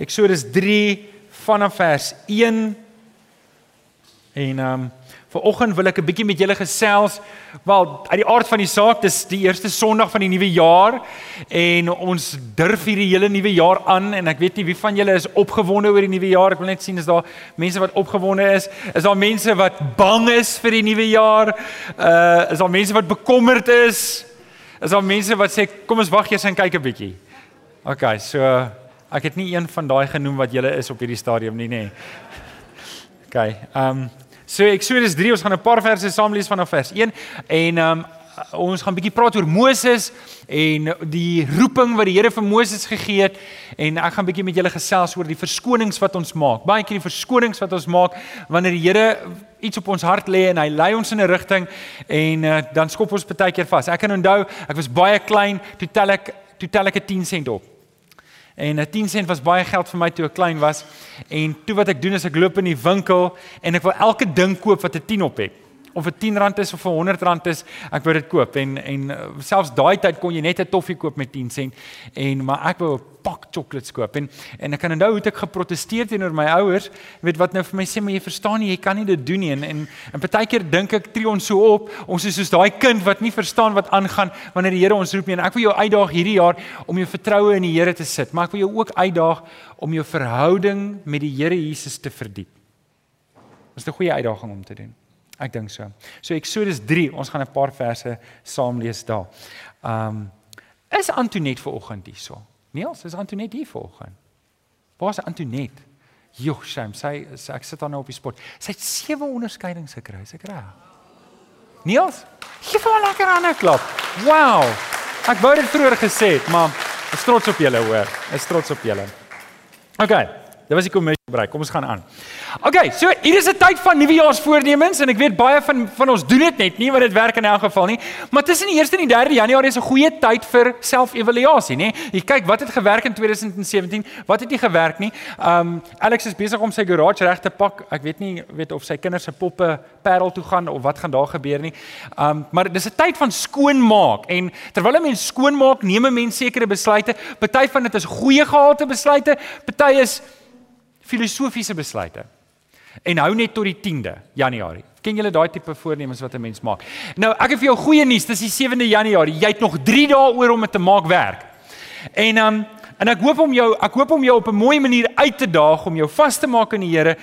Eksodus 3 vanaf vers 1 en ehm um, Vanoggend wil ek 'n bietjie met julle gesels. Wel, uit die aard van die saak, dis die eerste Sondag van die nuwe jaar en ons durf hierdie hele nuwe jaar aan en ek weet nie wie van julle is opgewonde oor die nuwe jaar. Ek wil net sien is daar mense wat opgewonde is? Is daar mense wat bang is vir die nuwe jaar? Uh is daar mense wat bekommerd is? Is daar mense wat sê kom ons wag eers en kyk 'n bietjie? OK, so ek het nie een van daai genoem wat julle is op hierdie stadium nie, nê. Nee. OK. Ehm um, So Eksodus 3, ons gaan 'n paar verse saam lees vanaf vers 1 en um, ons gaan bietjie praat oor Moses en die roeping wat die Here vir Moses gegee het en ek gaan bietjie met julle gesels oor die verskonings wat ons maak. Baie keer die verskonings wat ons maak wanneer die Here iets op ons hart lê en hy lei ons in 'n rigting en uh, dan skop ons baie keer vas. Ek kan onthou, ek was baie klein, toe tel ek toe tel ek 'n 10 sent op. En 'n 10 sent was baie geld vir my toe ek klein was. En toe wat ek doen is ek loop in die winkel en ek wil elke ding koop wat 'n 10 op het of dit 10 rand is of 100 rand is, ek wou dit koop. En en uh, selfs daai tyd kon jy net 'n toffie koop met 10 sent en maar ek wou 'n pak chocolates koop. En en ek kan onthou hoe ek geprotesteer teenoor my ouers, weet wat nou vir my sê maar jy verstaan nie, jy kan nie dit doen nie. En en, en partykeer dink ek tree ons so op, ons is soos daai kind wat nie verstaan wat aangaan wanneer die Here ons roep nie. En ek wil jou uitdaag hierdie jaar om jou vertroue in die Here te sit, maar ek wil jou ook uitdaag om jou verhouding met die Here Jesus te verdiep. Dis 'n goeie uitdaging om te doen. Ek dink so. So Eksodus 3, ons gaan 'n paar verse saam lees daar. Um is Antonet ver oggend hierso? Niels, is Antonet hier ver oggend? Waar's Antonet? Joh, shame, sy, sy ek sit haar nou op die spot. Sy het sewe onderskeidings gekry, is ek reg? Niels, gee vir haar lekker 'n klap. Wow. Ek wou dit vroeër gesê het, maar ek is trots op julle hoor. Ek is trots op julle. OK. Dit was die kommissie gebruik. Kom ons gaan aan. OK, so hier is 'n tyd van nuwejaarsvoornemens en ek weet baie van van ons doen dit net nie want dit werk in elk geval nie. Maar tussen die 1ste en die 3de Januarie is 'n goeie tyd vir selfevaluasie, nê? Jy kyk wat het gewerk in 2017, wat het nie gewerk nie. Um Alex is besig om sy garage reg te pak. Ek weet nie weet of sy kinders se poppe Parel toe gaan of wat gaan daar gebeur nie. Um maar dis 'n tyd van skoonmaak en terwyl 'n mens skoonmaak, neem 'n mens sekere besluite. Party van dit is goeie gehalte besluite, party is filosofiese besluite. En hou net tot die 10de Januarie. Ken julle daai tipe voornemens wat 'n mens maak? Nou, ek het vir jou goeie nuus, dis die 7de Januarie. Jy het nog 3 dae oor om dit te maak werk. En dan um, En ek hoop om jou ek hoop om jou op 'n mooi manier uit te daag om jou vas te maak in die Here.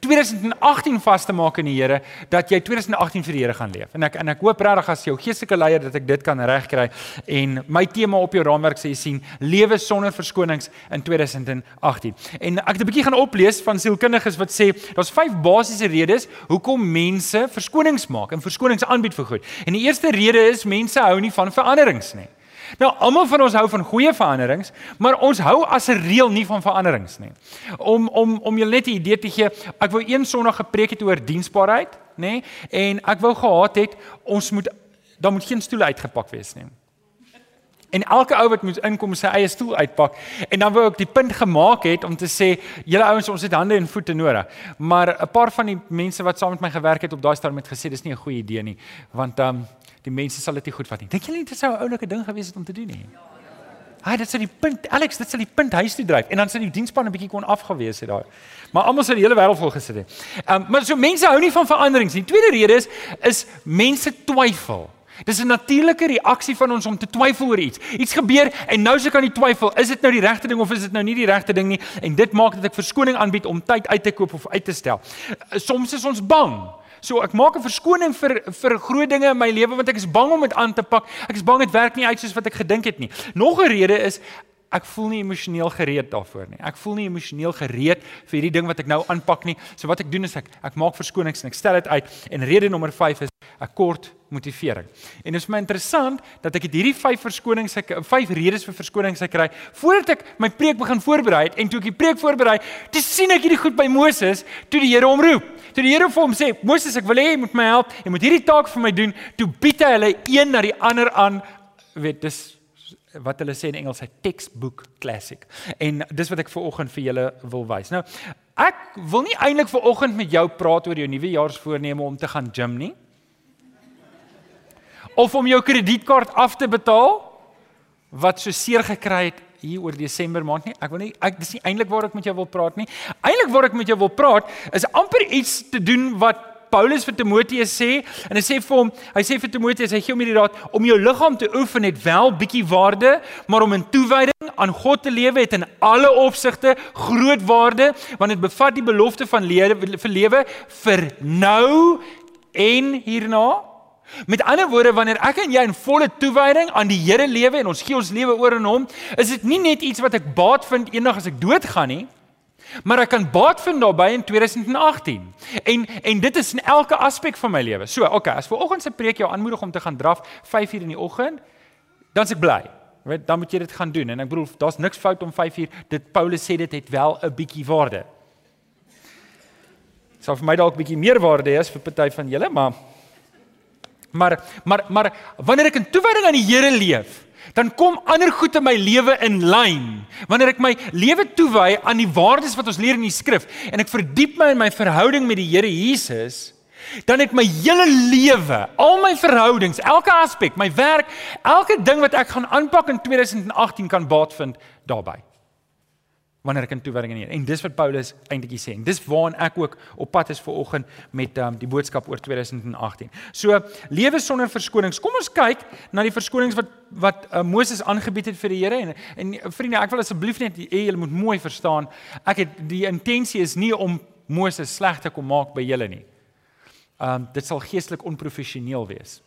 2018 vas te maak in die Here dat jy 2018 vir die Here gaan leef. En ek en ek hoop regtig as jou geestelike leier dat ek dit kan regkry en my tema op jou raamwerk sê sien lewe sonder verskonings in 2018. En ek het 'n bietjie gaan oplees van sielkundiges wat sê daar's vyf basiese redes hoekom mense verskonings maak en verskonings aanbied vir goed. En die eerste rede is mense hou nie van veranderings nie. Nou almal van ons hou van goeie veranderings, maar ons hou as 'n reël nie van veranderings nie. Om om om julle net 'n idee te gee, ek wou een Sondag gepreek het oor diensbaarheid, nê? En ek wou gehad het ons moet daar moet geen stoele uitgepak wees nie. En elke ou wat moet inkom sy eie stoel uitpak en dan wou ek die punt gemaak het om te sê julle ouens ons het hande en voete nodig. Maar 'n paar van die mense wat saam met my gewerk het op daai stadium het gesê dis nie 'n goeie idee nie want ehm um, die mense sal dit nie goed vat nie. Dink julle nie dit sou 'n oulike ding gewees het om te doen nie? Haai, dit sou die punt Alex, dit sou die punt huis toe dryf en dan sou die diensspan 'n bietjie kon afgewees het daai. Maar almal sou die hele wêreld vol gesit het. Ehm um, maar so mense hou nie van veranderings nie. Tweede rede is is mense twyfel. Dis 'n natuurlike reaksie van ons om te twyfel oor iets. Iets gebeur en nou se kan jy twyfel, is dit nou die regte ding of is dit nou nie die regte ding nie? En dit maak dat ek verskoning aanbied om tyd uit te koop of uit te stel. Soms is ons bang. So ek maak 'n verskoning vir vir groot dinge in my lewe want ek is bang om dit aan te pak. Ek is bang dit werk nie uit soos wat ek gedink het nie. Nog 'n rede is ek voel nie emosioneel gereed daarvoor nie. Ek voel nie emosioneel gereed vir hierdie ding wat ek nou aanpak nie. So wat ek doen is ek ek maak verskonings en ek stel dit uit en rede nommer 5 is 'n kort motivering. En dit is my interessant dat ek hierdie 5 verskonings ek 5 redes vir verskonings kry voordat ek my preek begin voorberei en toe ek die preek voorberei, toe sien ek hierdie goed by Moses toe die Here hom roep. Toe die Here vir hom sê, "Moses, ek wil hê jy moet my help. Jy moet hierdie taak vir my doen." Toe bied hy hulle een na die ander aan. Weet, dis wat hulle sê in Engels 'n textbook classic. En dis wat ek ver oggend vir julle wil wys. Nou, ek wil nie eintlik ver oggend met jou praat oor jou nuwejaarsvoorneme om te gaan gym nie. Of om jou kredietkaart af te betaal wat so seer gekry het hier oor Desember maand nie. Ek wil nie ek dis nie eintlik waar ek met jou wil praat nie. Eintlik waar ek met jou wil praat is amper iets te doen wat Paulus vir Timoteus sê en hy sê vir hom, hy sê vir Timoteus, hy gee hom hierdie raad om jou liggaam te oefen het wel bietjie waarde, maar om in toewyding aan God te lewe het in alle opsigte groot waarde, want dit bevat die belofte van lewe vir lewe vir nou en hierna. Met ander woorde, wanneer ek en jy in volle toewyding aan die Here lewe en ons gee ons lewe oor aan hom, is dit nie net iets wat ek baat vind eendag as ek doodgaan nie, maar ek kan baat vind daarbey in 2018. En en dit is in elke aspek van my lewe. So, okay, as vanoggend se preek jou aanmoedig om te gaan draf 5 uur in die oggend, dan's ek bly. Weet, dan moet jy dit gaan doen en ek bedoel, daar's niks fout om 5 uur. Dit Paulus sê dit het wel 'n bietjie waarde. Sou vir my dalk 'n bietjie meer waarde hê as vir party van julle, maar Maar maar maar wanneer ek in toewyding aan die Here leef, dan kom ander goed in my lewe in lyn. Wanneer ek my lewe toewy aan die waardes wat ons leer in die skrif en ek verdiep my in my verhouding met die Here Jesus, dan het my hele lewe, al my verhoudings, elke aspek, my werk, elke ding wat ek gaan aanpak in 2018 kan baat vind daarbey wanneer ek in toewyding aan hier. En dis wat Paulus eintlik sê. En dis waaraan ek ook op pad is vir oggend met um, die boodskap oor 2018. So lewe sonder verskonings. Kom ons kyk na die verskonings wat wat uh, Moses aangebied het vir die Here en en vriende, ek wil asseblief net hê julle moet mooi verstaan. Ek het die intensie is nie om Moses sleg te kom maak by julle nie. Um dit sal geestelik onprofessioneel wees.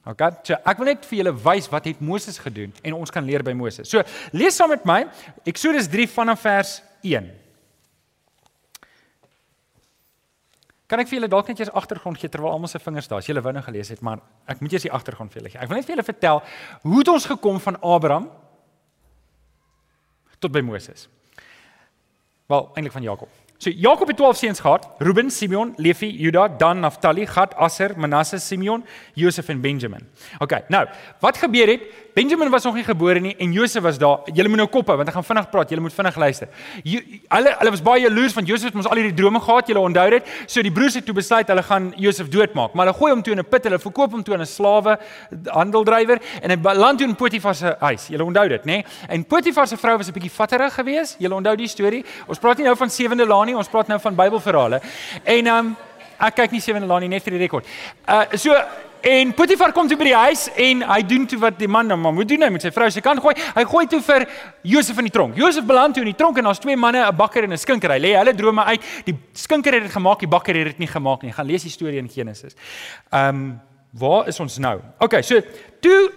Okay, so ek wil net vir julle wys wat het Moses gedoen en ons kan leer by Moses. So, lees saam met my Eksodus 3 vanaf vers 1. Kan ek vir julle dalk net eers agtergrond gee terwyl almal se vingers daar is? Julle wou nou gelees het, maar ek moet eers die agtergrond vir julle gee. Ek wil net vir julle vertel hoe het ons gekom van Abraham tot by Moses. Wel, eintlik van Jakob. So Jakob het 12 seuns gehad: Reuben, Simeon, Levi, Juda, Dan, Naphtali, Gad, Aser, Manasse, Simeon, Josef en Benjamin. OK. Nou, wat gebeur het? Benjamin was nog nie gebore nie en Josef was daar. Julle moet nou kop hou want ek gaan vinnig praat. Julle moet vinnig luister. Hulle hulle was baie jaloers van Josef het mos al hierdie drome gehad. Julle onthou dit. So die broers het toe besluit hulle gaan Josef doodmaak. Maar hulle gooi hom toe in 'n put. Hulle verkoop hom toe aan 'n slawe handeldrywer en hy land toe in Potifar se huis. Julle onthou dit, nê? En Potifar se vrou was 'n bietjie vatterig geweest. Julle onthou die storie. Ons praat nie nou van sewende laan nie. Ons praat nou van Bybelverhale. En ehm um, ek kyk nie sewende laan nie net vir die rekord. Uh so En Potifar kom toe by die huis en hy doen toe wat die man nou maar moet doen, hy moet sy vrou se kant gooi. Hy gooi toe vir Josef in die tronk. Josef beland toe in die tronk en daar's twee manne, 'n bakker en 'n skinker. Hy lê hulle drome uit. Die skinker het dit gemaak, die bakker het dit nie gemaak nie. Gaan lees die storie in Genesis. Ehm um, waar is ons nou? Okay, so toe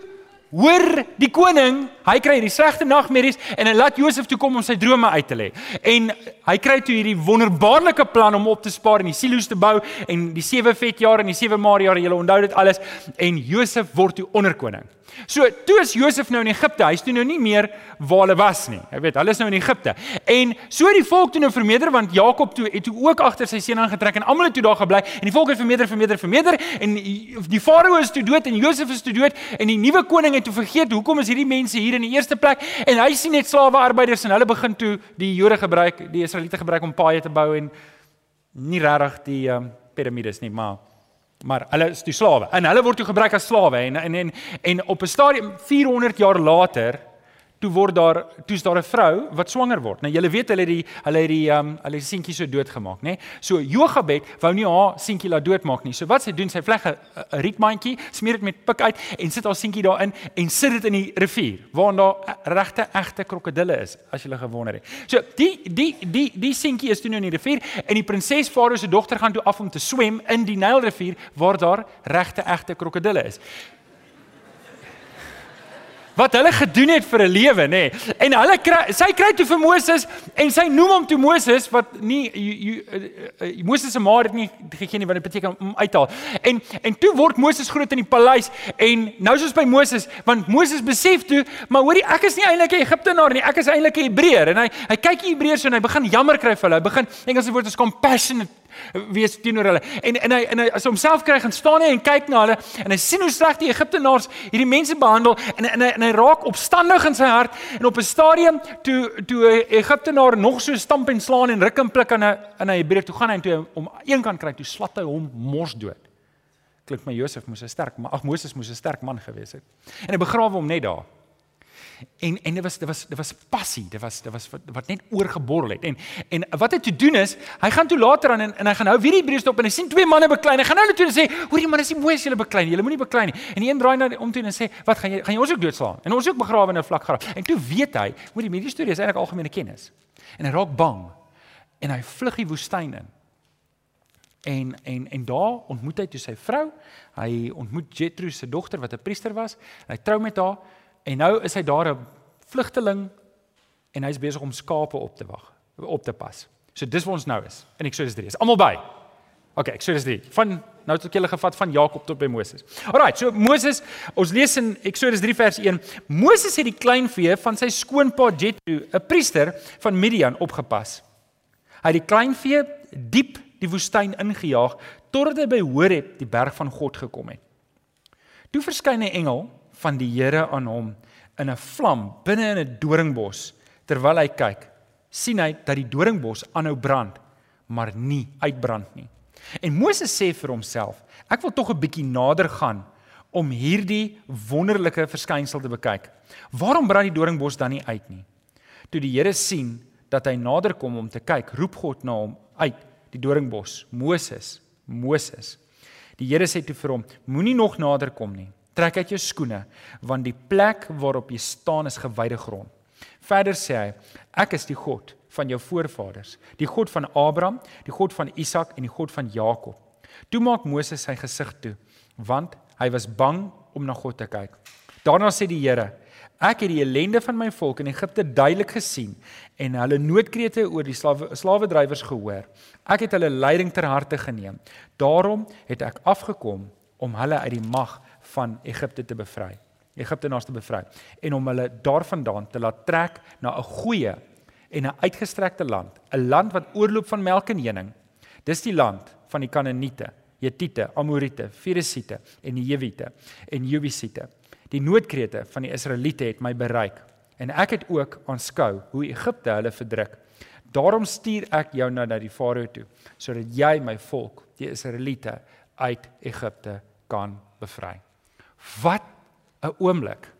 hoor die koning, hy kry hierdie slegte nagmerries en hy laat Josef toe kom om sy drome uit te lê. En hy kry toe hierdie wonderbaarlike plan om op te spaar en die silo's te bou en die sewe vetjare en die sewe maarjare, julle onthou dit alles en Josef word toe onderkoning. So, toe is Josef nou in Egipte. Hy's toe nou nie meer waar hulle was nie. Jy weet, hulle is nou in Egipte. En so het die volk toe nou vermeerder want Jakob toe het toe ook agter sy seun aangetrek en almal het toe daar gebly en die volk het vermeerder, vermeerder, vermeerder en die farao is toe dood en Josef is toe dood en die nuwe koning het toe vergeet hoekom is hierdie mense hier in die eerste plek? En hy sien net slawe arbeiders en hulle begin toe die Jode gebruik, die Israeliete gebruik om paaie te bou en nie regtig die um, piramides nie, maar maar hulle is die slawe. En hulle word toe gebruik as slawe en en en, en op 'n stadium 400 jaar later toe word daar toe's daar 'n vrou wat swanger word. Nou julle weet hulle die hulle het die um hulle die seentjie so doodgemaak, nê? Nee? So Jochebed wou nie haar seentjie laat doodmaak nie. So wat sy doen, sy vleg 'n rietmandjie, smeer dit met pik uit en sit haar seentjie daarin en sit dit in die rivier waar daar regte egte krokodille is, as jy gewonder het. So die die die die seentjie is toe nou in die rivier en die prinses Farao se dogter gaan toe af om te swem in die Nylrivier waar daar regte egte krokodille is wat hulle gedoen het vir 'n lewe, nê. Nee. En hulle kry sy kry toe vir Moses en sy noem hom toe Moses wat nie uh, uh, Moses se ma het nie gegee nie wat dit beteken om uithaal. En en toe word Moses groot in die paleis en nou soos by Moses, want Moses besef toe, maar hoorie, ek is nie eintlik 'n Egiptenaar nie, ek is eintlik 'n Hebreër en hy hy kyk die Hebreërs en hy begin jammer kry vir hulle. Hy begin Engelse woord is compassionate wees teenoor hulle. En en hy en hy as homself kry gaan staan hy en kyk na hulle en hy sien hoe sleg die Egiptenaars hierdie mense behandel en en hy, en hy raak opstandig in sy hart en op 'n stadium toe toe 'n Egiptenaar nog so stamp en slaan en ruk en pluk aan 'n in 'n Hebreë toe gaan hy toe om een kant kry toe slat hy hom mors dood. Klink my Josef moes 'n sterk maar ag Moses moes 'n sterk man gewees het. En hy begrawe hom net daar. En en dit was dit was dit was passie. Dit was dit was wat, wat net oorgeborrel het. En en wat hy toe doen is hy gaan toe later aan en, en hy gaan nou weer die Hebreërs op en hy sien twee manne beklei hy gaan nou toe en sê hoor die manne is nie mooi as julle beklei julle moenie beklei nie. En die een draai na om toe en sê wat gaan jy gaan jy ons ook doodslaan? En ons ook begrawe in 'n vlak graf. En toe weet hy hoor die hierdie storie is eintlik algemene kennis. En hy raak bang en hy vlug die woestyn in. En en en daar ontmoet hy toe sy vrou. Hy ontmoet Jethro se dogter wat 'n priester was. Hy trou met haar en nou is hy daar 'n vlugteling en hy's besig om skape op te wag, op te pas. So dis waar ons nou is. In Eksodus 3. Is almal by? OK, Eksodus 3. Van nou tot julle gevat van Jakob tot by Moses. Alraight, so Moses, ons lees in Eksodus 3 vers 1. Moses het die kleinvee van sy skoonpa Jethro, 'n priester van Midian opgepas. Hy het die kleinvee diep die woestyn ingejaag totdat hy by Horeb, die berg van God gekom het. Toe verskyn 'n engel van die Here aan hom in 'n vlam binne in 'n doringbos. Terwyl hy kyk, sien hy dat die doringbos aanhou brand, maar nie uitbrand nie. En Moses sê vir homself: "Ek wil tog 'n bietjie nader gaan om hierdie wonderlike verskynsel te bekyk. Waarom brand die doringbos dan nie uit nie?" Toe die Here sien dat hy nader kom om te kyk, roep God na hom uit die doringbos. Moses, Moses. Die Here sê toe vir hom: Moenie nog nader kom nie. Trek uit jou skoene, want die plek waarop jy staan is gewyde grond. Verder sê hy: Ek is die God van jou voorvaders, die God van Abraham, die God van Isak en die God van Jakob. Toe maak Moses sy gesig toe, want hy was bang om na God te kyk. Daarna sê die Here: Ek het die ellende van my volk in Egipte duidelik gesien en hulle noodkrete oor die slawe slawedrywers gehoor. Ek het hulle leiding ter harte geneem. Daarom het ek afgekom om hulle uit die mag van Egipte te bevry. Egiptenaars te bevry en om hulle daarvandaan te laat trek na 'n goeie en 'n uitgestrekte land, 'n land wat oorloop van melk en honing. Dis die land van die Kanaaniete, Hetiete, Amoriete, Feresiete en die Jewiete en Jebusiete. Die noodkrete van die Israeliete het my bereik en ek het ook aanskou hoe Egipte hulle verdruk. Daarom stuur ek jou nou na die Farao toe sodat jy my volk, die Israeliete uit Egipte kan bevry. Wat 'n oomblik.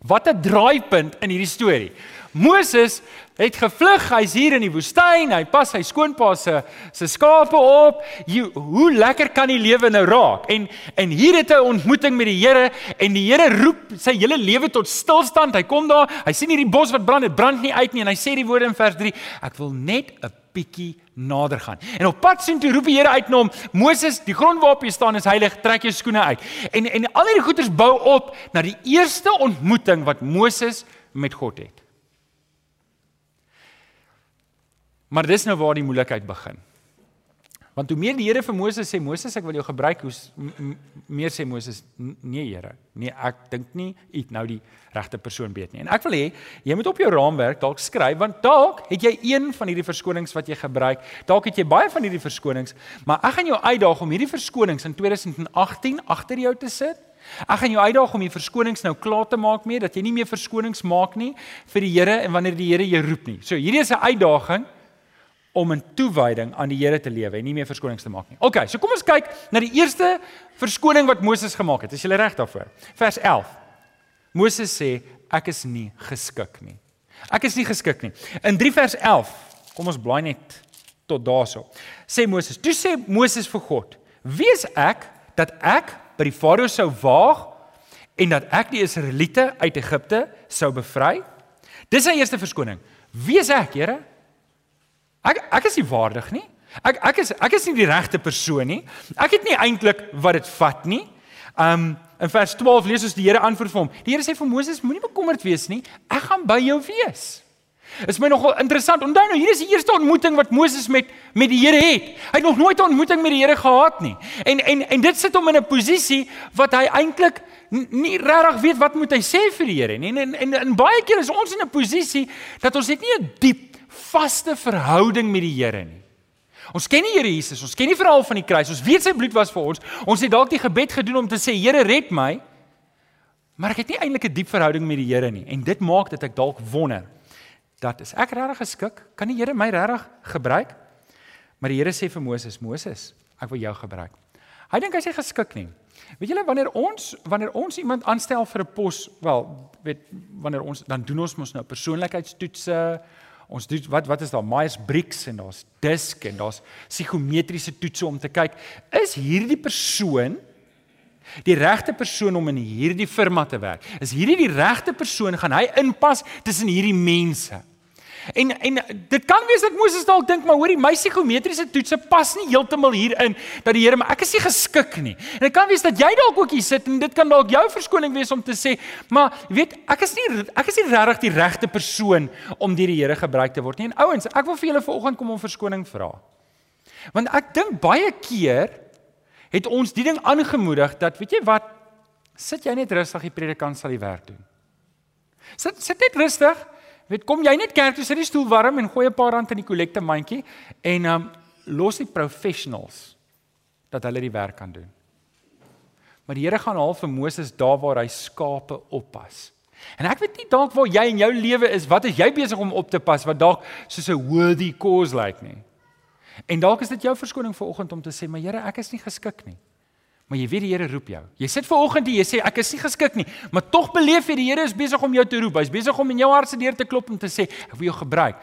Wat 'n draaipunt in hierdie storie. Moses het gevlug, hy's hier in die woestyn, hy pas sy skoonpa se se skape op. Jy, hoe lekker kan die lewe nou raak? En en hier het hy 'n ontmoeting met die Here en die Here roep sy hele lewe tot stilstand. Hy kom daar, hy sien hierdie bos wat brand, dit brand nie uit nie en hy sê die woorde in vers 3, ek wil net 'n bietjie nader gaan. En op pad sien toe roep die Here uit na hom, Moses, die grond waarop jy staan is heilig, trek jou skoene uit. En en al hierdie goeters bou op na die eerste ontmoeting wat Moses met God het. Maar dis nou waar die moeilikheid begin. Want hoe meer die Here vir Moses sê Moses ek wil jou gebruik, hoe meer sê Moses nee Here. Nee, ek dink nie u het nou die regte persoon beet nie. En ek wil hê jy moet op jou raamwerk dalk skryf want dalk het jy een van hierdie verskonings wat jy gebruik. Dalk het jy baie van hierdie verskonings, maar ek gaan jou uitdaag om hierdie verskonings in 2018 agter jou te sit. Ek gaan jou uitdaag om die verskonings nou klaar te maak mee dat jy nie meer verskonings maak nie vir die Here en wanneer die Here jou roep nie. So hierdie is 'n uitdaging om in toewyding aan die Here te lewe en nie meer verskonings te maak nie. OK, so kom ons kyk na die eerste verskoning wat Moses gemaak het. Is jy reg daarvoor? Vers 11. Moses sê ek is nie geskik nie. Ek is nie geskik nie. In 3 vers 11, kom ons blaai net tot daarso. Sê Moses, toe sê Moses vir God: "Wie is ek dat ek by die Farao sou waag en dat ek die Israeliete uit Egipte sou bevry?" Dis sy eerste verskoning. Wie is ek, Here? Ek ek is nie waardig nie. Ek ek is ek is nie die regte persoon nie. Ek het nie eintlik wat dit vat nie. Um in vers 12 lees ons die Here antwoord vir hom. Die Here sê vir Moses: Moenie bekommerd wees nie. Ek gaan by jou wees. Is my nogal interessant. Onthou nou, hier is die eerste ontmoeting wat Moses met met die Here het. Hy het nog nooit 'n ontmoeting met die Here gehad nie. En en en dit sit hom in 'n posisie wat hy eintlik nie regtig weet wat moet hy sê vir die Here nie. En en, en en baie keer is ons in 'n posisie dat ons het nie 'n diep vaste verhouding met die Here nie. Ons ken die Here Jesus, ons ken die verhaal van die kruis, ons weet sy bloed was vir ons. Ons het dalk die gebed gedoen om te sê Here red my. Maar ek het nie eintlik 'n diep verhouding met die Here nie en dit maak dat ek dalk wonder dat is ek regtig geskik? Kan die Here my regtig gebruik? Maar die Here sê vir Moses, Moses, ek wil jou gebruik. Hy dink hy's nie geskik nie. Weet julle wanneer ons wanneer ons iemand aanstel vir 'n pos, wel, weet wanneer ons dan doen ons mos nou persoonlikheidstoetse. Ons doen wat wat is daar Myers-Briggs en daar's DISC en daar's psigometriese toetse om te kyk is hierdie persoon die regte persoon om in hierdie firma te werk. Is hierdie die regte persoon gaan hy inpas tussen hierdie mense? En en dit kan wees dat Moses dalk dink maar hoorie my psigometriese toetse pas nie heeltemal hierin dat die Here maar ek is nie geskik nie. En dit kan wees dat jy dalk ook hier sit en dit kan dalk jou verskoning wees om te sê maar weet ek is nie ek is nie regtig die regte persoon om deur die Here gebruik te word nie. En ouens, ek wil vir julle vanoggend kom om verskoning vra. Want ek dink baie keer het ons die ding aangemoedig dat weet jy wat sit jy net rustig die predikant sal die werk doen. Sit sit net rustig Weet kom jy net kerk toe sit die stoel warm en gooi 'n paar rand in die kollekte mandjie en um los die professionals dat hulle die werk kan doen. Maar die Here gaan haal vir Moses daar waar hy skape oppas. En ek weet nie dalk waar jy in jou lewe is, wat is jy besig om op te pas wat dalk soos 'n worthy cause lyk like nie. En dalk is dit jou verskoning vir oggend om te sê, "Maar Here, ek is nie geskik nie." Maar jy weet die Here roep jou. Jy sit ver oggend hier, jy sê ek is nie geskik nie, maar tog beleef jy die Here is besig om jou te roep. Hy's besig om in jou hart se deur te klop om te sê ek wil jou gebruik.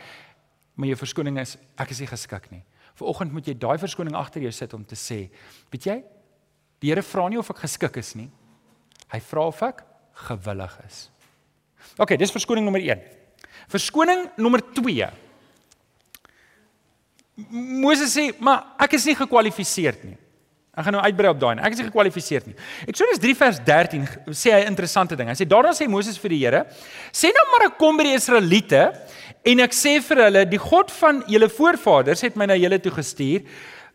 Maar jou verskoning is ek is nie geskik nie. Ver oggend moet jy daai verskoning agter jou sit om te sê, weet jy? Die Here vra nie of ek geskik is nie. Hy vra of ek gewillig is. OK, dis verskoning nommer 1. Verskoning nommer 2. Moses sê, "Maar ek is nie gekwalifiseerd nie." Ek gaan nou uitbrei op daai. Ek is nie gekwalifiseer nie. Eksodus 3 vers 13 sê hy 'n interessante ding. Hy sê daarna sê Moses vir die Here: "Sê nou maar ek kom by die Israeliete en ek sê vir hulle, die God van julle voorvaders het my na julle toe gestuur."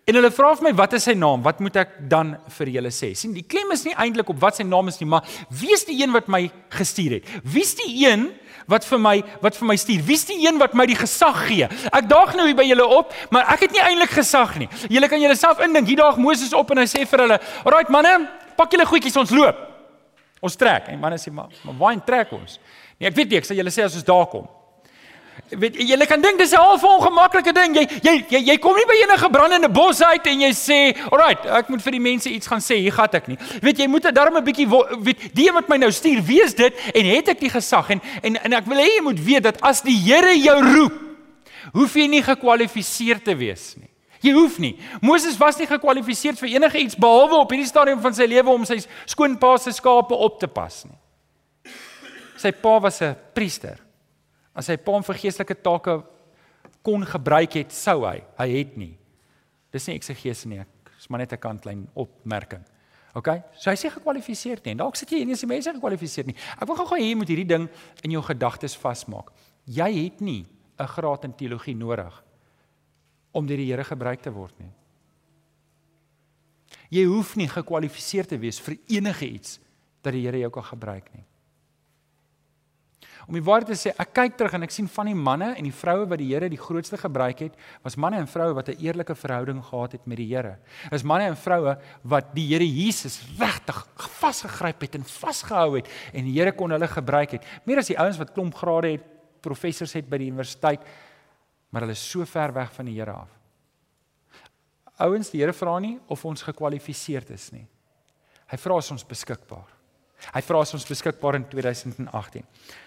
En hulle vra vir my wat is sy naam? Wat moet ek dan vir julle sê? sien, die klem is nie eintlik op wat sy naam is nie, maar wie is die een wat my gestuur het? Wie is die een wat vir my wat vir my stuur. Wie's die een wat my die gesag gee? Ek daag nou hier by julle op, maar ek het nie eintlik gesag nie. Julle kan julleself indink. Hier daag Moses op en hy sê vir hulle: "Alraai manne, pak julle goedjies, ons loop." Ons trek. En manne sê: "Maar, maar waarheen trek ons?" Nee, ek weet nie, ek sê julle sê as ons daar kom. Weet jy, jy kan dink dis 'n half ongemaklike ding. Jy jy jy jy kom nie by enige brandende bos uit en jy sê, "Alright, ek moet vir die mense iets gaan sê. Hier gaan ek nie." Weet jy, moet daarom 'n bietjie weet die wat my nou stuur, wie is dit en het ek die gesag en en en ek wil hê jy moet weet dat as die Here jou roep, hoef jy nie gekwalifiseer te wees nie. Jy hoef nie. Moses was nie gekwalifiseer vir enige iets behalwe op hierdie stadium van sy lewe om sy skoonpa se skape op te pas nie. Sy pa was 'n priester. As hy pa hom vir geestelike take kon gebruik het, sou hy. Hy het nie. Dis nie eksegees nie. Dis maar net 'n kantlyn opmerking. OK? So hy sê gekwalifiseer nie. Dalk sit jy hier en jy mense gekwalifiseer nie. Ek wil gou-gou hê jy moet hierdie ding in jou gedagtes vasmaak. Jy het nie 'n graad in teologie nodig om deur die Here gebruik te word nie. Jy hoef nie gekwalifiseer te wees vir enige iets dat die Here jou kan gebruik nie. Om die waarheid te sê, ek kyk terug en ek sien van die manne en die vroue wat die Here die grootste gebruik het, was manne en vroue wat 'n eerlike verhouding gehad het met die Here. Is manne en vroue wat die Here Jesus regtig vasgegryp het en vasgehou het en die Here kon hulle gebruik het. Meer as die ouens wat klomp grade het, professors het by die universiteit, maar hulle is so ver weg van die Here af. Ouens, die Here vra nie of ons gekwalifiseerd is nie. Hy vra as ons beskikbaar. Hy vra as ons beskikbaar in 2018.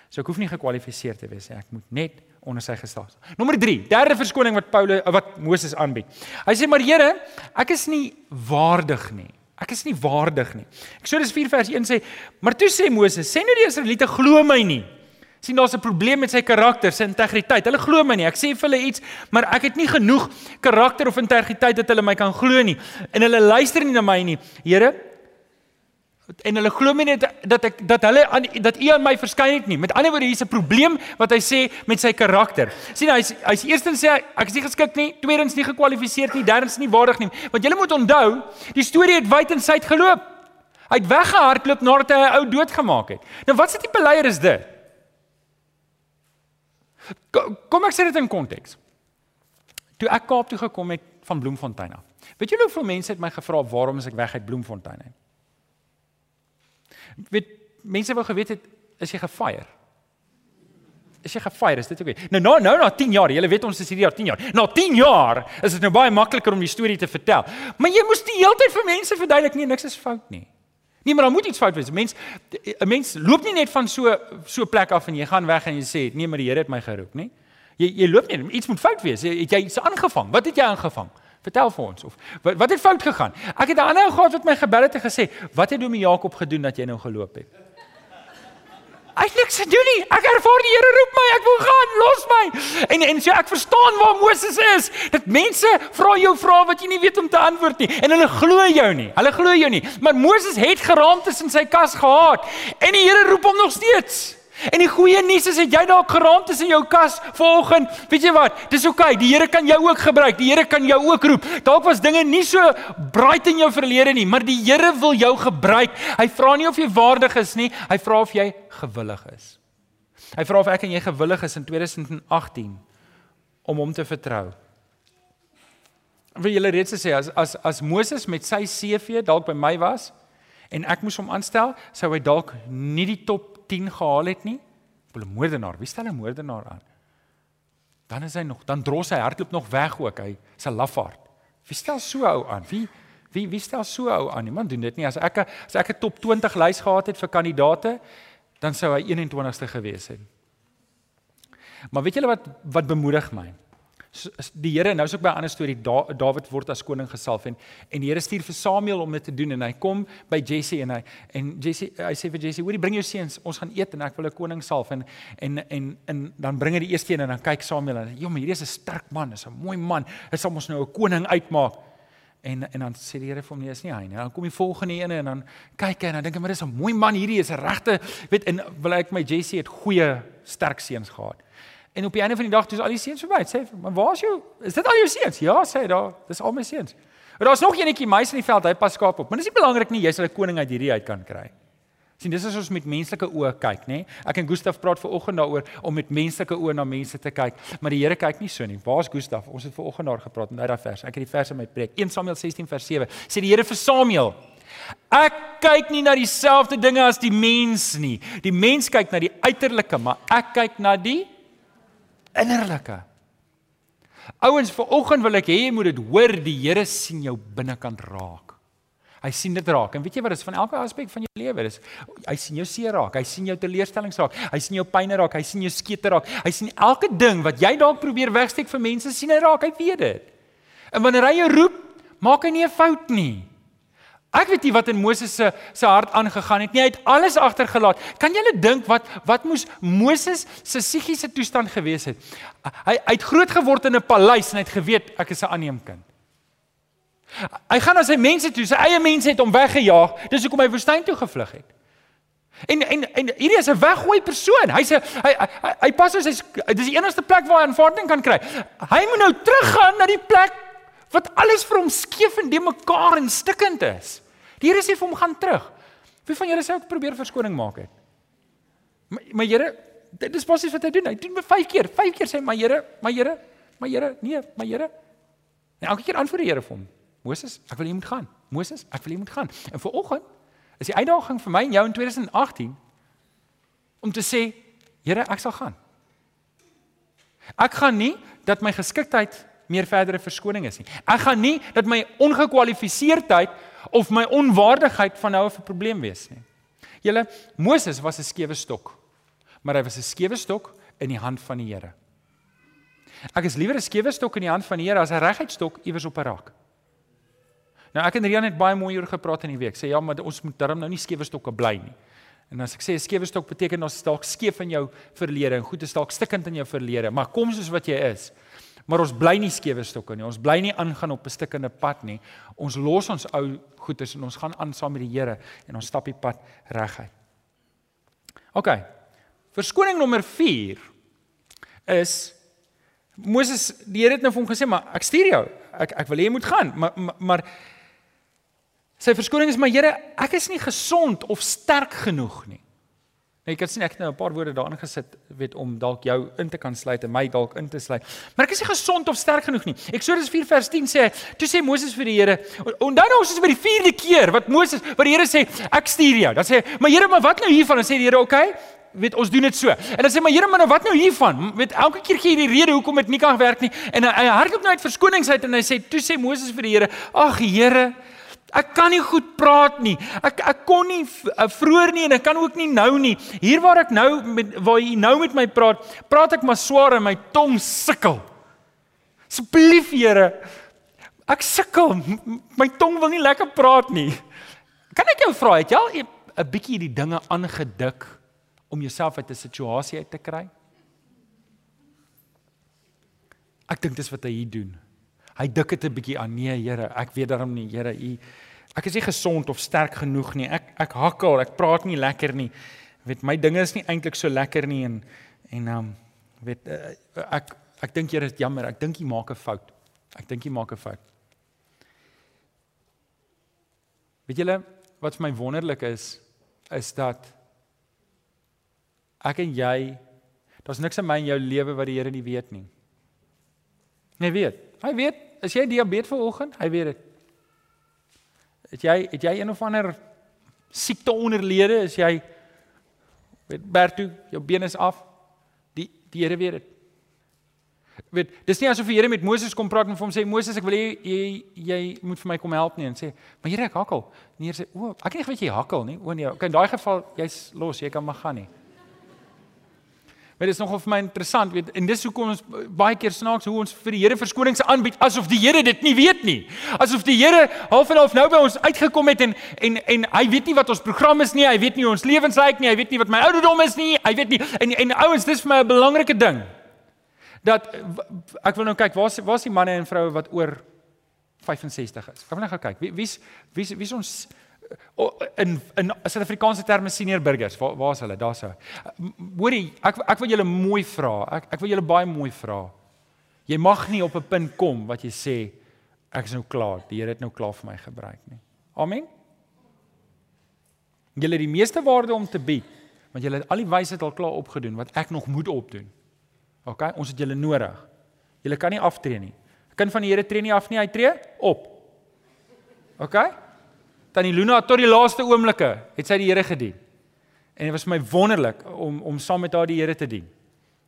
So ek hoef nie gekwalifiseer te wees nie. Ek moet net onder sy gesag. Nommer 3, derde verskoning wat Paulus wat Moses aanbied. Hy sê maar Here, ek is nie waardig nie. Ek is nie waardig nie. Eksodus 4 vers 1 sê, maar toe sê Moses, sê nou die Israeliete glo my nie. Sien daar's 'n probleem met sy karakter, sy integriteit. Hulle glo my nie. Ek sê vir hulle iets, maar ek het nie genoeg karakter of integriteit dat hulle my kan glo nie. En hulle luister nie na my nie. Here, en hulle glo my net dat ek dat hulle aan dat u aan my verskyn het nie. Met ander woorde hier's 'n probleem wat hy sê met sy karakter. sien hy's hy's eerstens sê ek is nie geskik nie, tweedens nie gekwalifiseer nie, derdens nie waardig nie. Want julle moet onthou, die storie het wyd en suid geloop. Hy het weggehardloop nadat hy 'n ou doodgemaak het. Nou wat se tipe leier is dit? Kom ek sê dit in konteks. Toe ek Kaap toe gekom het van Bloemfontein af. Weet julle hoeveel mense het my gevra waarom is ek weg uit Bloemfontein uit? Weet mense wou geweet het is jy gefire? is jy gefire, is dit. Okay? Nou nou nou na 10 jaar, jy weet ons is hierdie jaar 10 jaar. Na 10 jaar is dit nou baie makliker om die storie te vertel. Maar jy moes die hele tyd vir mense verduidelik nie niks is fout nie. Nee, maar daar moet iets fout wees. Mens 'n mens loop nie net van so so plek af en jy gaan weg en jy sê, "Nee, maar die Here het my geroep," nie? Jy jy loop nie, iets moet fout wees. Het jy iets aangevang? Wat het jy aangevang? Vertel vir ons of wat, wat het fout gegaan? Ek het 'n ander ou gehad wat my gebel het en gesê, "Wat het Domie Jakob gedoen dat jy nou geloop het?" Hy het niks gedoen nie. Ek ervaar die Here roep my, ek wil gaan, los my. En en so ek verstaan waar Moses is. Dat mense vra jou vrae wat jy nie weet om te antwoord nie en hulle glo jou nie. Hulle glo jou nie. Maar Moses het geraamtes in sy kas gehad en die Here roep hom nog steeds. En die goeie nuus is dat jy dalk geraamd is in jou kas vanoggend. Weet jy wat? Dis oukei. Okay. Die Here kan jou ook gebruik. Die Here kan jou ook roep. Dalk was dinge nie so bright in jou verlede nie, maar die Here wil jou gebruik. Hy vra nie of jy waardig is nie. Hy vra of jy gewillig is. Hy vra of ek en jy gewillig is in 2018 om hom te vertrou. Wil julle reeds sê as as as Moses met sy CV dalk by my was en ek moes hom aanstel, sou hy dalk nie die top 10 gehaal het nie. Wel 'n moordenaar, wie stel 'n moordenaar aan? Dan is hy nog, dan dros hy hardloop nog weg ook, hy se lafaard. Wie stel so ou aan? Wie wie wie stel so ou aan? Niemand doen dit nie. As ek as ek 'n top 20 lys gehad het vir kandidate, dan sou hy 21ste gewees het. Maar weet julle wat wat bemoedig my? Die Here nou is ook by 'n ander storie. Da, Dawid word as koning gesalf en en die Here stuur vir Samuel om dit te doen en hy kom by Jesse en hy en Jesse hy sê vir Jesse hoorie bring jou seuns. Ons gaan eet en ek wil 'n koning salf. En en en en dan bring hy die eerste een en dan kyk Samuel en joh maar hierdie is 'n sterk man. Is 'n mooi man. Hy sal ons nou 'n koning uitmaak. En en dan sê die Here vir hom nee is nie hy nie. Dan kom die volgende een en dan kyk hy en dan dink hy maar dis 'n mooi man. Hierdie is 'n regte. Weet en wil ek my Jesse het goeie sterk seuns gehad En op die einde van die dag toe is al die seuns verby. Sê, "Maar waar is jou? Is dit al jou seuns?" Ja, sê daar. Dis al my seuns. Maar daar's nog eenetjie meis in die veld, hy pas skaap op. Maar dis nie belangrik nie, jy sal 'n koning uit hierdie uit kan kry. Sien, dis is ons met menslike oë kyk, nê? Ek en Gustaf praat ver oggend daaroor om met menslike oë na mense te kyk, maar die Here kyk nie so nie. Waar's Gustaf? Ons het ver oggend daar gepraat met daai vers. Ek het die vers in my preek. 1 Samuel 16 vers 7. Sê die Here vir Samuel: Ek kyk nie na dieselfde dinge as die mens nie. Die mens kyk na die uiterlike, maar ek kyk na die innerlike. Ouens, vanoggend wil ek hê jy moet dit hoor, die Here sien jou binnekant raak. Hy sien dit raak. En weet jy wat is van elke aspek van jou lewe? Dis hy sien jou seer raak, hy sien jou teleurstellings raak, hy sien jou pyn raak, hy sien jou skete raak. Hy sien elke ding wat jy dalk probeer wegsteek vir mense, sien hy raak. Hy weet dit. En wanneer hy jou roep, maak hy nie 'n fout nie. Ek weet nie wat in Moses se se hart aangegaan het nie. Hy het alles agtergelaat. Kan net dink wat wat moes Moses se psigiese toestand gewees het? Hy hy het groot geword in 'n paleis en hy het geweet ek is 'n aanneemkind. Hy gaan na sy mense toe, sy eie mense het hom weggejaag. Dis hoekom hy woestyn toe gevlug het. En en en hierdie is 'n weggooi persoon. Hy's hy hy, hy hy pas as hy's dis die enigste plek waar hy aanvaarding kan kry. Hy moet nou teruggaan na die plek wat alles vir hom skeef en de mekaar en stikkend is. Die Here sê vir hom gaan terug. Wie van julle sou ook probeer verskoning maak het? Maar, maar Here, dit is basies wat hy doen. Hy doen dit 5 keer. 5 keer sê maar Here, maar Here, maar Here, nee, maar Here. En elke keer antwoord die Here vir hom. Moses, ek wil jy moet gaan. Moses, ek wil jy moet gaan. En vir oggend is die uitdaging vir my en jou in 2018 om te sê, Here, ek sal gaan. Ek gaan nie dat my geskiktheid meer verdere verskoning is nie. Ek gaan nie dat my ongekwalifiseerdheid of my onwaardigheid van nou af 'n probleem wees nie. Julle Moses was 'n skewe stok, maar hy was 'n skewe stok in die hand van die Here. Ek is liewer 'n skewe stok in die hand van die Here as 'n reguit stok iewers op 'n rak. Nou ek en Rian het baie mooi oor gepraat in die week. Sê ja, maar ons moet darm nou nie skewe stokke bly nie. En as ek sê 'n skewe stok beteken ons dalk skeef in jou verlede en goed is dalk stikkend in jou verlede, maar kom soos wat jy is. Maar ons bly nie skewe stokke nie. Ons bly nie aangaan op 'n stikkende pad nie. Ons los ons ou goedes en ons gaan aan saam met die Here en ons stap die pad reguit. OK. Verskoning nommer 4 is Moses, die Here het nou vir hom gesê, maar ek stuur jou. Ek ek wil hê jy moet gaan, maar maar, maar sy verskoning is maar Here, ek is nie gesond of sterk genoeg nie. Nou jy kan sien ek het nou 'n paar woorde daarin gesit weet om dalk jou in te kan sluit en my dalk in te sluit. Maar ek is nie gesond of sterk genoeg nie. Eksodus 4 vers 10 sê, toe sê Moses vir die Here, onthou nou ons is by die 4de keer wat Moses wat die Here sê, ek stuur jou. Dan sê hy, maar Here, maar wat nou hiervan? Dan sê die Here, oké, okay, Weet ons doen dit so. En dan sê maar Here, maar nou wat nou hiervan? Weet elke keer gee jy die rede hoekom dit nie kan werk nie. En hy, hy hardloop nou uit verskonings uit en hy sê toe sê Moses vir die Here: "Ag Here, Ek kan nie goed praat nie. Ek ek kon nie eh, vroeër nie en ek kan ook nie nou nie. Hier waar ek nou met waar jy nou met my praat, praat ek maar swaar en my tong sukkel. Asseblief Here, ek sukkel. My tong wil nie lekker praat nie. Kan ek jou vra, het jy al 'n bietjie die dinge aangedik om jouself uit 'n situasie uit te kry? Ek dink dis wat hy hier doen. Hy dik dit 'n bietjie aan. Nee, Here, ek weet daarom nie, Here, u ek is nie gesond of sterk genoeg nie. Ek ek hakkel, ek praat nie lekker nie. Weet my dinge is nie eintlik so lekker nie en en um weet uh, ek ek dink Here is jammer. Ek dink jy maak 'n fout. Ek dink jy maak 'n fout. Weet julle wat vir my wonderlik is is dat ek en jy daar's niks in my en jou lewe wat die Here nie weet nie. Nee weet. Hy weet Is jy diabetes vanoggend? Hy weet dit. Het jy het jy een of ander siekte onderlede? Is jy weet Bertu, jou been is af. Die die Here weet dit. Weet, dis nie asof die Here met Moses kom praat en vir hom sê Moses, ek wil jy jy, jy moet vir my kom help nie en sê, maar Here, ek hakkel. Nee, sê, o, ek weet jy hakkel nie. O nee, okay, in daai geval jy's los, jy kan maar gaan nie. Maar dit is nogal vir my interessant, weet, en dis hoekom ons baie keer snaaks hoe ons vir die Here verskonings aanbied asof die Here dit nie weet nie. Asof die Here half en half nou by ons uitgekom het en en en hy weet nie wat ons program is nie, hy weet nie hoe ons lewens lyk nie, hy weet nie wat my ouderdom is nie, hy weet nie en en ouens, dis vir my 'n belangrike ding. Dat ek wil nou kyk, waar's waar's die manne en vroue wat oor 65 is? Kom net gou kyk. Wie wie's wie's wie's ons in in Suid-Afrikaanse terme senior burgers. Waar waar's hulle? Daar's hy. Hoorie, ek ek wil julle mooi vra. Ek ek wil julle baie mooi vra. Jy mag nie op 'n punt kom wat jy sê ek is nou klaar. Die Here het nou klaar vir my gebruik nie. Amen. Julle het die meeste waarde om te bied, want julle het al die wysheid al klaar opgedoen wat ek nog moet opdoen. OK, ons het julle nodig. Julle kan nie aftree nie. 'n Kind van die Here tree nie af nie, hy tree op. OK? Tannie Luna tot die laaste oomblikke het sy die Here gedien. En dit was my wonderlik om om saam met haar die Here te dien.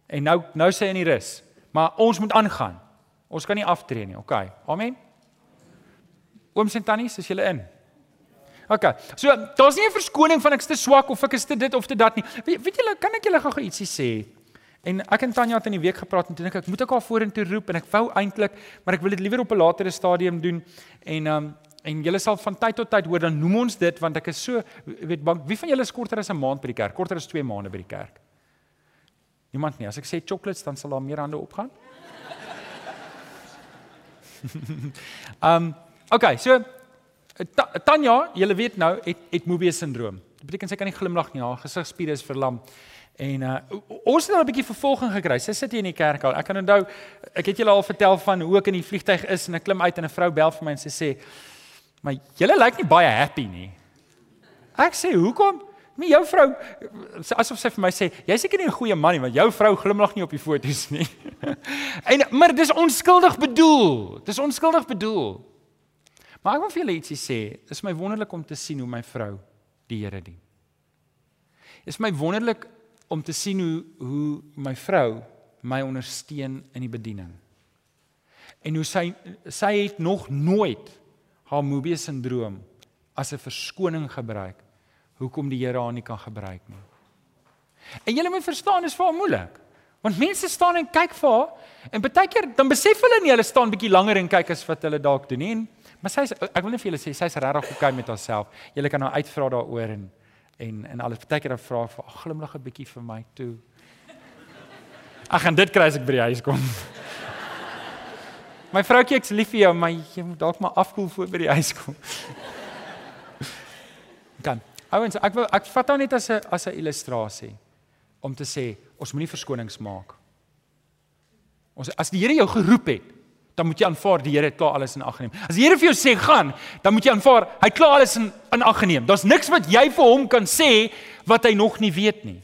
En nou nou sê hy in die rus, maar ons moet aangaan. Ons kan nie aftree nie. OK. Amen. Ooms en tannies, is julle in? OK. So, daar's nie 'n verskoning van ek is te swak of ek is te dit of te dat nie. Weet, weet julle, kan ek julle gou ietsie sê? En ek en Tanya het in die week gepraat en toe dink ek, moet ek haar vorentoe roep en ek wou eintlik, maar ek wil dit liewer op 'n latere stadium doen. En um, en julle sal van tyd tot tyd hoor dan noem ons dit want ek is so weet bank wie van julle is korter as 'n maand by die kerk? Korter as 2 maande by die kerk? Niemand nie. As ek sê chocolates dan sal daar meer hande opgaan. Um okay so Tanya julle weet nou het het Mobius sindroom dit beteken sy kan nie glimlag nie. Haar gesigspiere is verlam. En uh ons het nou 'n bietjie vervolging gekry. Sy sit hier in die kerk al. Ek kan onthou ek het julle al vertel van hoe ek in die vliegtyg is en ek klim uit en 'n vrou bel vir my en sy sê Maar julle lyk nie baie happy nie. Ek sê, "Hoekom?" Nie jou vrou asof sy vir my sê, "Jy seker nie 'n goeie man nie, want jou vrou glimlag nie op die foto's nie." en maar dis onskuldig bedoel. Dis onskuldig bedoel. Maar ek wil vir julle ietsie sê. Is my wonderlik om te sien hoe my vrou die Here dien. Is my wonderlik om te sien hoe hoe my vrou my ondersteun in die bediening. En hoe sy sy het nog nooit haar Mobius sindroom as 'n verskoning gebruik hoekom die Here haar nie kan gebruik nie. En julle moet verstaan, dis vir haar moeilik. Want mense staan en kyk vir haar en baie keer dan besef hulle nie hulle staan bietjie langer en kyk as wat hulle dalk doen nie. Maar sy ek wil net vir julle sê sy's regtig okay met haarself. Julle kan haar uitvra daaroor en en en alles baie keer dan vra vir glimlag 'n bietjie vir my toe. Ag en dit kry as ek by die huis kom. My vroukie ek's lief vir jou, maar jy moet dalk maar afkoel voor by die huis kom. kan. Ouens, ek wil ek vat nou net as 'n as 'n illustrasie om te sê ons moenie verskonings maak. Ons as die Here jou geroep het, dan moet jy aanvaar die Here het klaar alles in ag geneem. As die Here vir jou sê gaan, dan moet jy aanvaar hy het klaar alles in in ag geneem. Daar's niks wat jy vir hom kan sê wat hy nog nie weet nie.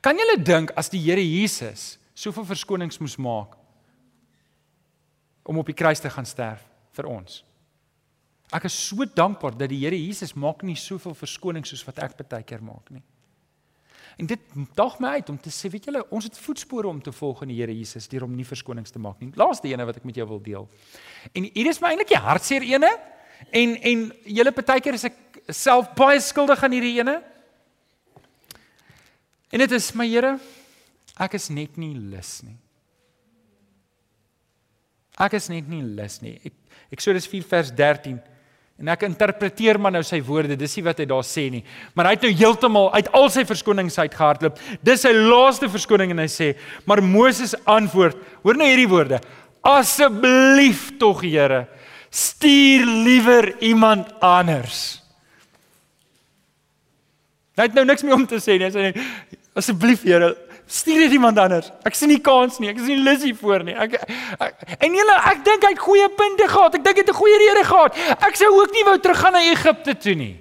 Kan jy dink as die Here Jesus soveel verskonings moes maak om op die kruis te gaan sterf vir ons. Ek is so dankbaar dat die Here Jesus maak nie soveel verskoning soos wat ek baie keer maak nie. En dit daag my uit om te sê, weet julle, ons het voetspore om te volg in die Here Jesus deur om nie verskonings te maak nie. Laaste ene wat ek met jou wil deel. En hier is my eintlik die hartseer ene en en julle partykeer is ek self baie skuldig aan hierdie ene. En dit is my Here, ek is net nie lus nie. Ek is net nie lus nie. Ek Eksodus 4 vers 13 En ek interpreteer maar nou sy woorde, dis nie wat hy daar sê nie. Maar hy het nou heeltemal uit al sy verskonings uitgehardloop. Dis sy laaste verskoning en hy sê, maar Moses antwoord, hoor nou hierdie woorde: Asseblief tog Here, stuur liewer iemand anders. Hy het nou niks meer om te sê nie. Hy sê asseblief Here, stuur net iemand anders. Ek sien nie kans nie. Ek is nie lus hiervoor nie. Ek, ek en julle, ek dink hy het goeie punte gehad. Ek dink hy het 'n goeie rede gehad. Ek sou ook nie wou teruggaan na Egipte toe nie.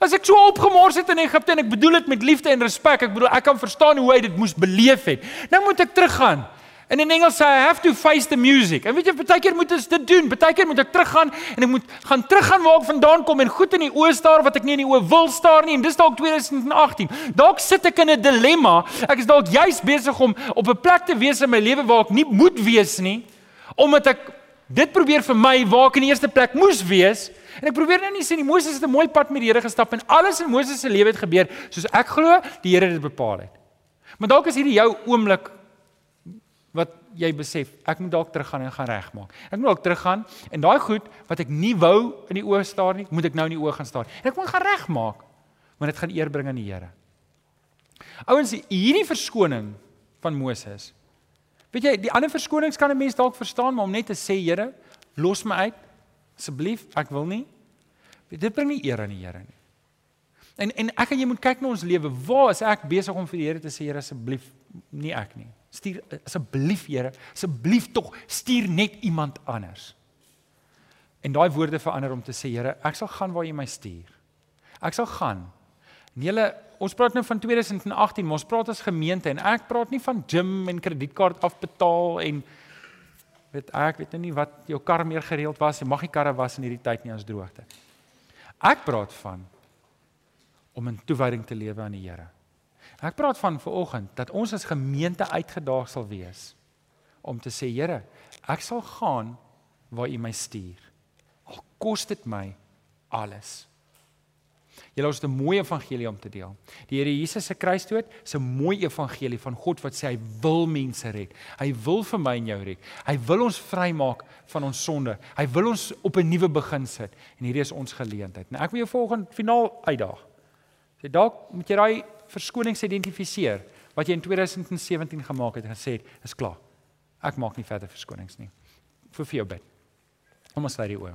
As ek so opgemors het in Egipte en ek bedoel dit met liefde en respek, ek bedoel ek kan verstaan hoe hy dit moes beleef het. Nou moet ek teruggaan. En in Engels sê I have to face the music. En weet jy, baie keer moet ons dit doen. Baie keer moet ek teruggaan en ek moet gaan teruggaan waar ek vandaan kom en goed in die oë staar wat ek nie in die oë wil staar nie. En dis dalk 2018. Dalk sit ek in 'n dilemma. Ek is dalk juis besig om op 'n plek te wees in my lewe waar ek nie moet wees nie, omdat ek dit probeer vir my waar ek in die eerste plek moes wees. En ek probeer nou nie sê nie Moses het 'n mooi pad met die Here gestap en alles in Moses se lewe het gebeur soos ek glo die Here dit bepaal het. Maar dalk is hierdie jou oomblik wat jy besef, ek moet dalk teruggaan en gaan regmaak. Ek moet dalk teruggaan en daai goed wat ek nie wou in die oë staar nie, moet ek nou in die oë gaan staar. En ek moet gaan regmaak want dit gaan eer bring aan die Here. Ouens, hierdie verskoning van Moses. Weet jy, die ander verskonings kan 'n mens dalk verstaan, maar om net te sê, Here, los my uit asseblief, ek wil nie. Dit bring nie eer aan die Here nie. En en ek en jy moet kyk na ons lewe. Waar is ek besig om vir die Here te sê, Here asseblief, nie ek nie. Stuur asseblief Here, asseblief tog stuur net iemand anders. En daai woorde verander om te sê Here, ek sal gaan waar jy my stuur. Ek sal gaan. En julle, ons praat nou van 2018, maar ons praat as gemeente en ek praat nie van gym en kredietkaart afbetaal en weet ek weet nou nie wat jou kar meer gereeld was, jy mag nie karre was in hierdie tyd nie as droogte. Ek praat van om in toewyding te lewe aan die Here. Ek praat van vanoggend dat ons as gemeente uitgedaag sal wees om te sê Here, ek sal gaan waar U my stuur. Al kos dit my alles. Julle het 'n mooi evangelie om te deel. Die Here Jesus se kruisdood is 'n mooi evangelie van God wat sê hy wil mense red. Hy wil vir my en jou red. Hy wil ons vrymaak van ons sonde. Hy wil ons op 'n nuwe begin sit en hierdie is ons geleentheid. Nou ek wil jou volgende finaal uitdaag. Sê dalk moet jy daai verskonings identifiseer wat jy in 2017 gemaak het en gesê het, is klaar. Ek maak nie verder verskonings nie. Vir vir jou bid. Kom ons sluit die oë.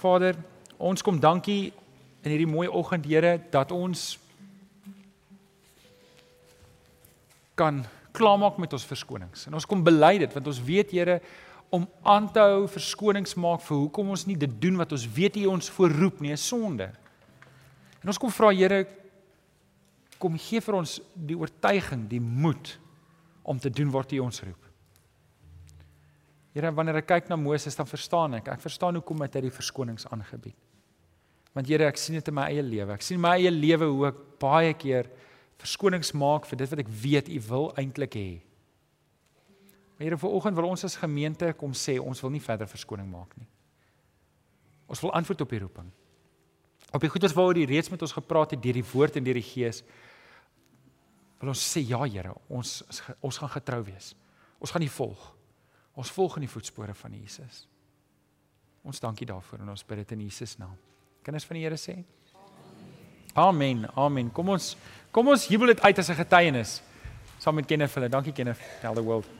Vader, ons kom dankie in hierdie mooi oggend, Here, dat ons kan klaarmaak met ons verskonings. En ons kom bely dit want ons weet, Here, om aan te hou verskonings maak vir hoekom ons nie dit doen wat ons weet U ons voorroep nie, 'n sonde. En ons kom vra Here, kom gee vir ons die oortuiging, die moed om te doen wat U ons roep. Here, wanneer ek kyk na Moses, dan verstaan ek. Ek verstaan hoekom hy die verskonings aangebied. Want Here, ek sien dit in my eie lewe. Ek sien my eie lewe hoe ek baie keer verskonings maak vir dit wat ek weet U wil eintlik hê. Maar Here, vanoggend wil ons as gemeente kom sê ons wil nie verder verskoning maak nie. Ons wil antwoord op die roeping. Op die goedes waaroor U reeds met ons gepraat het deur die woord en deur die gees wil ons sê ja Here, ons ons gaan getrou wees. Ons gaan U volg. Ons volg in die voetspore van Jesus. Ons dankie daarvoor en ons bid dit in Jesus naam. Kinders van die Here sê Amen. Amen. Kom ons kom ons jubel dit uit as 'n getuienis saam met Kenneth hulle. Dankie Kenneth. Tell the world.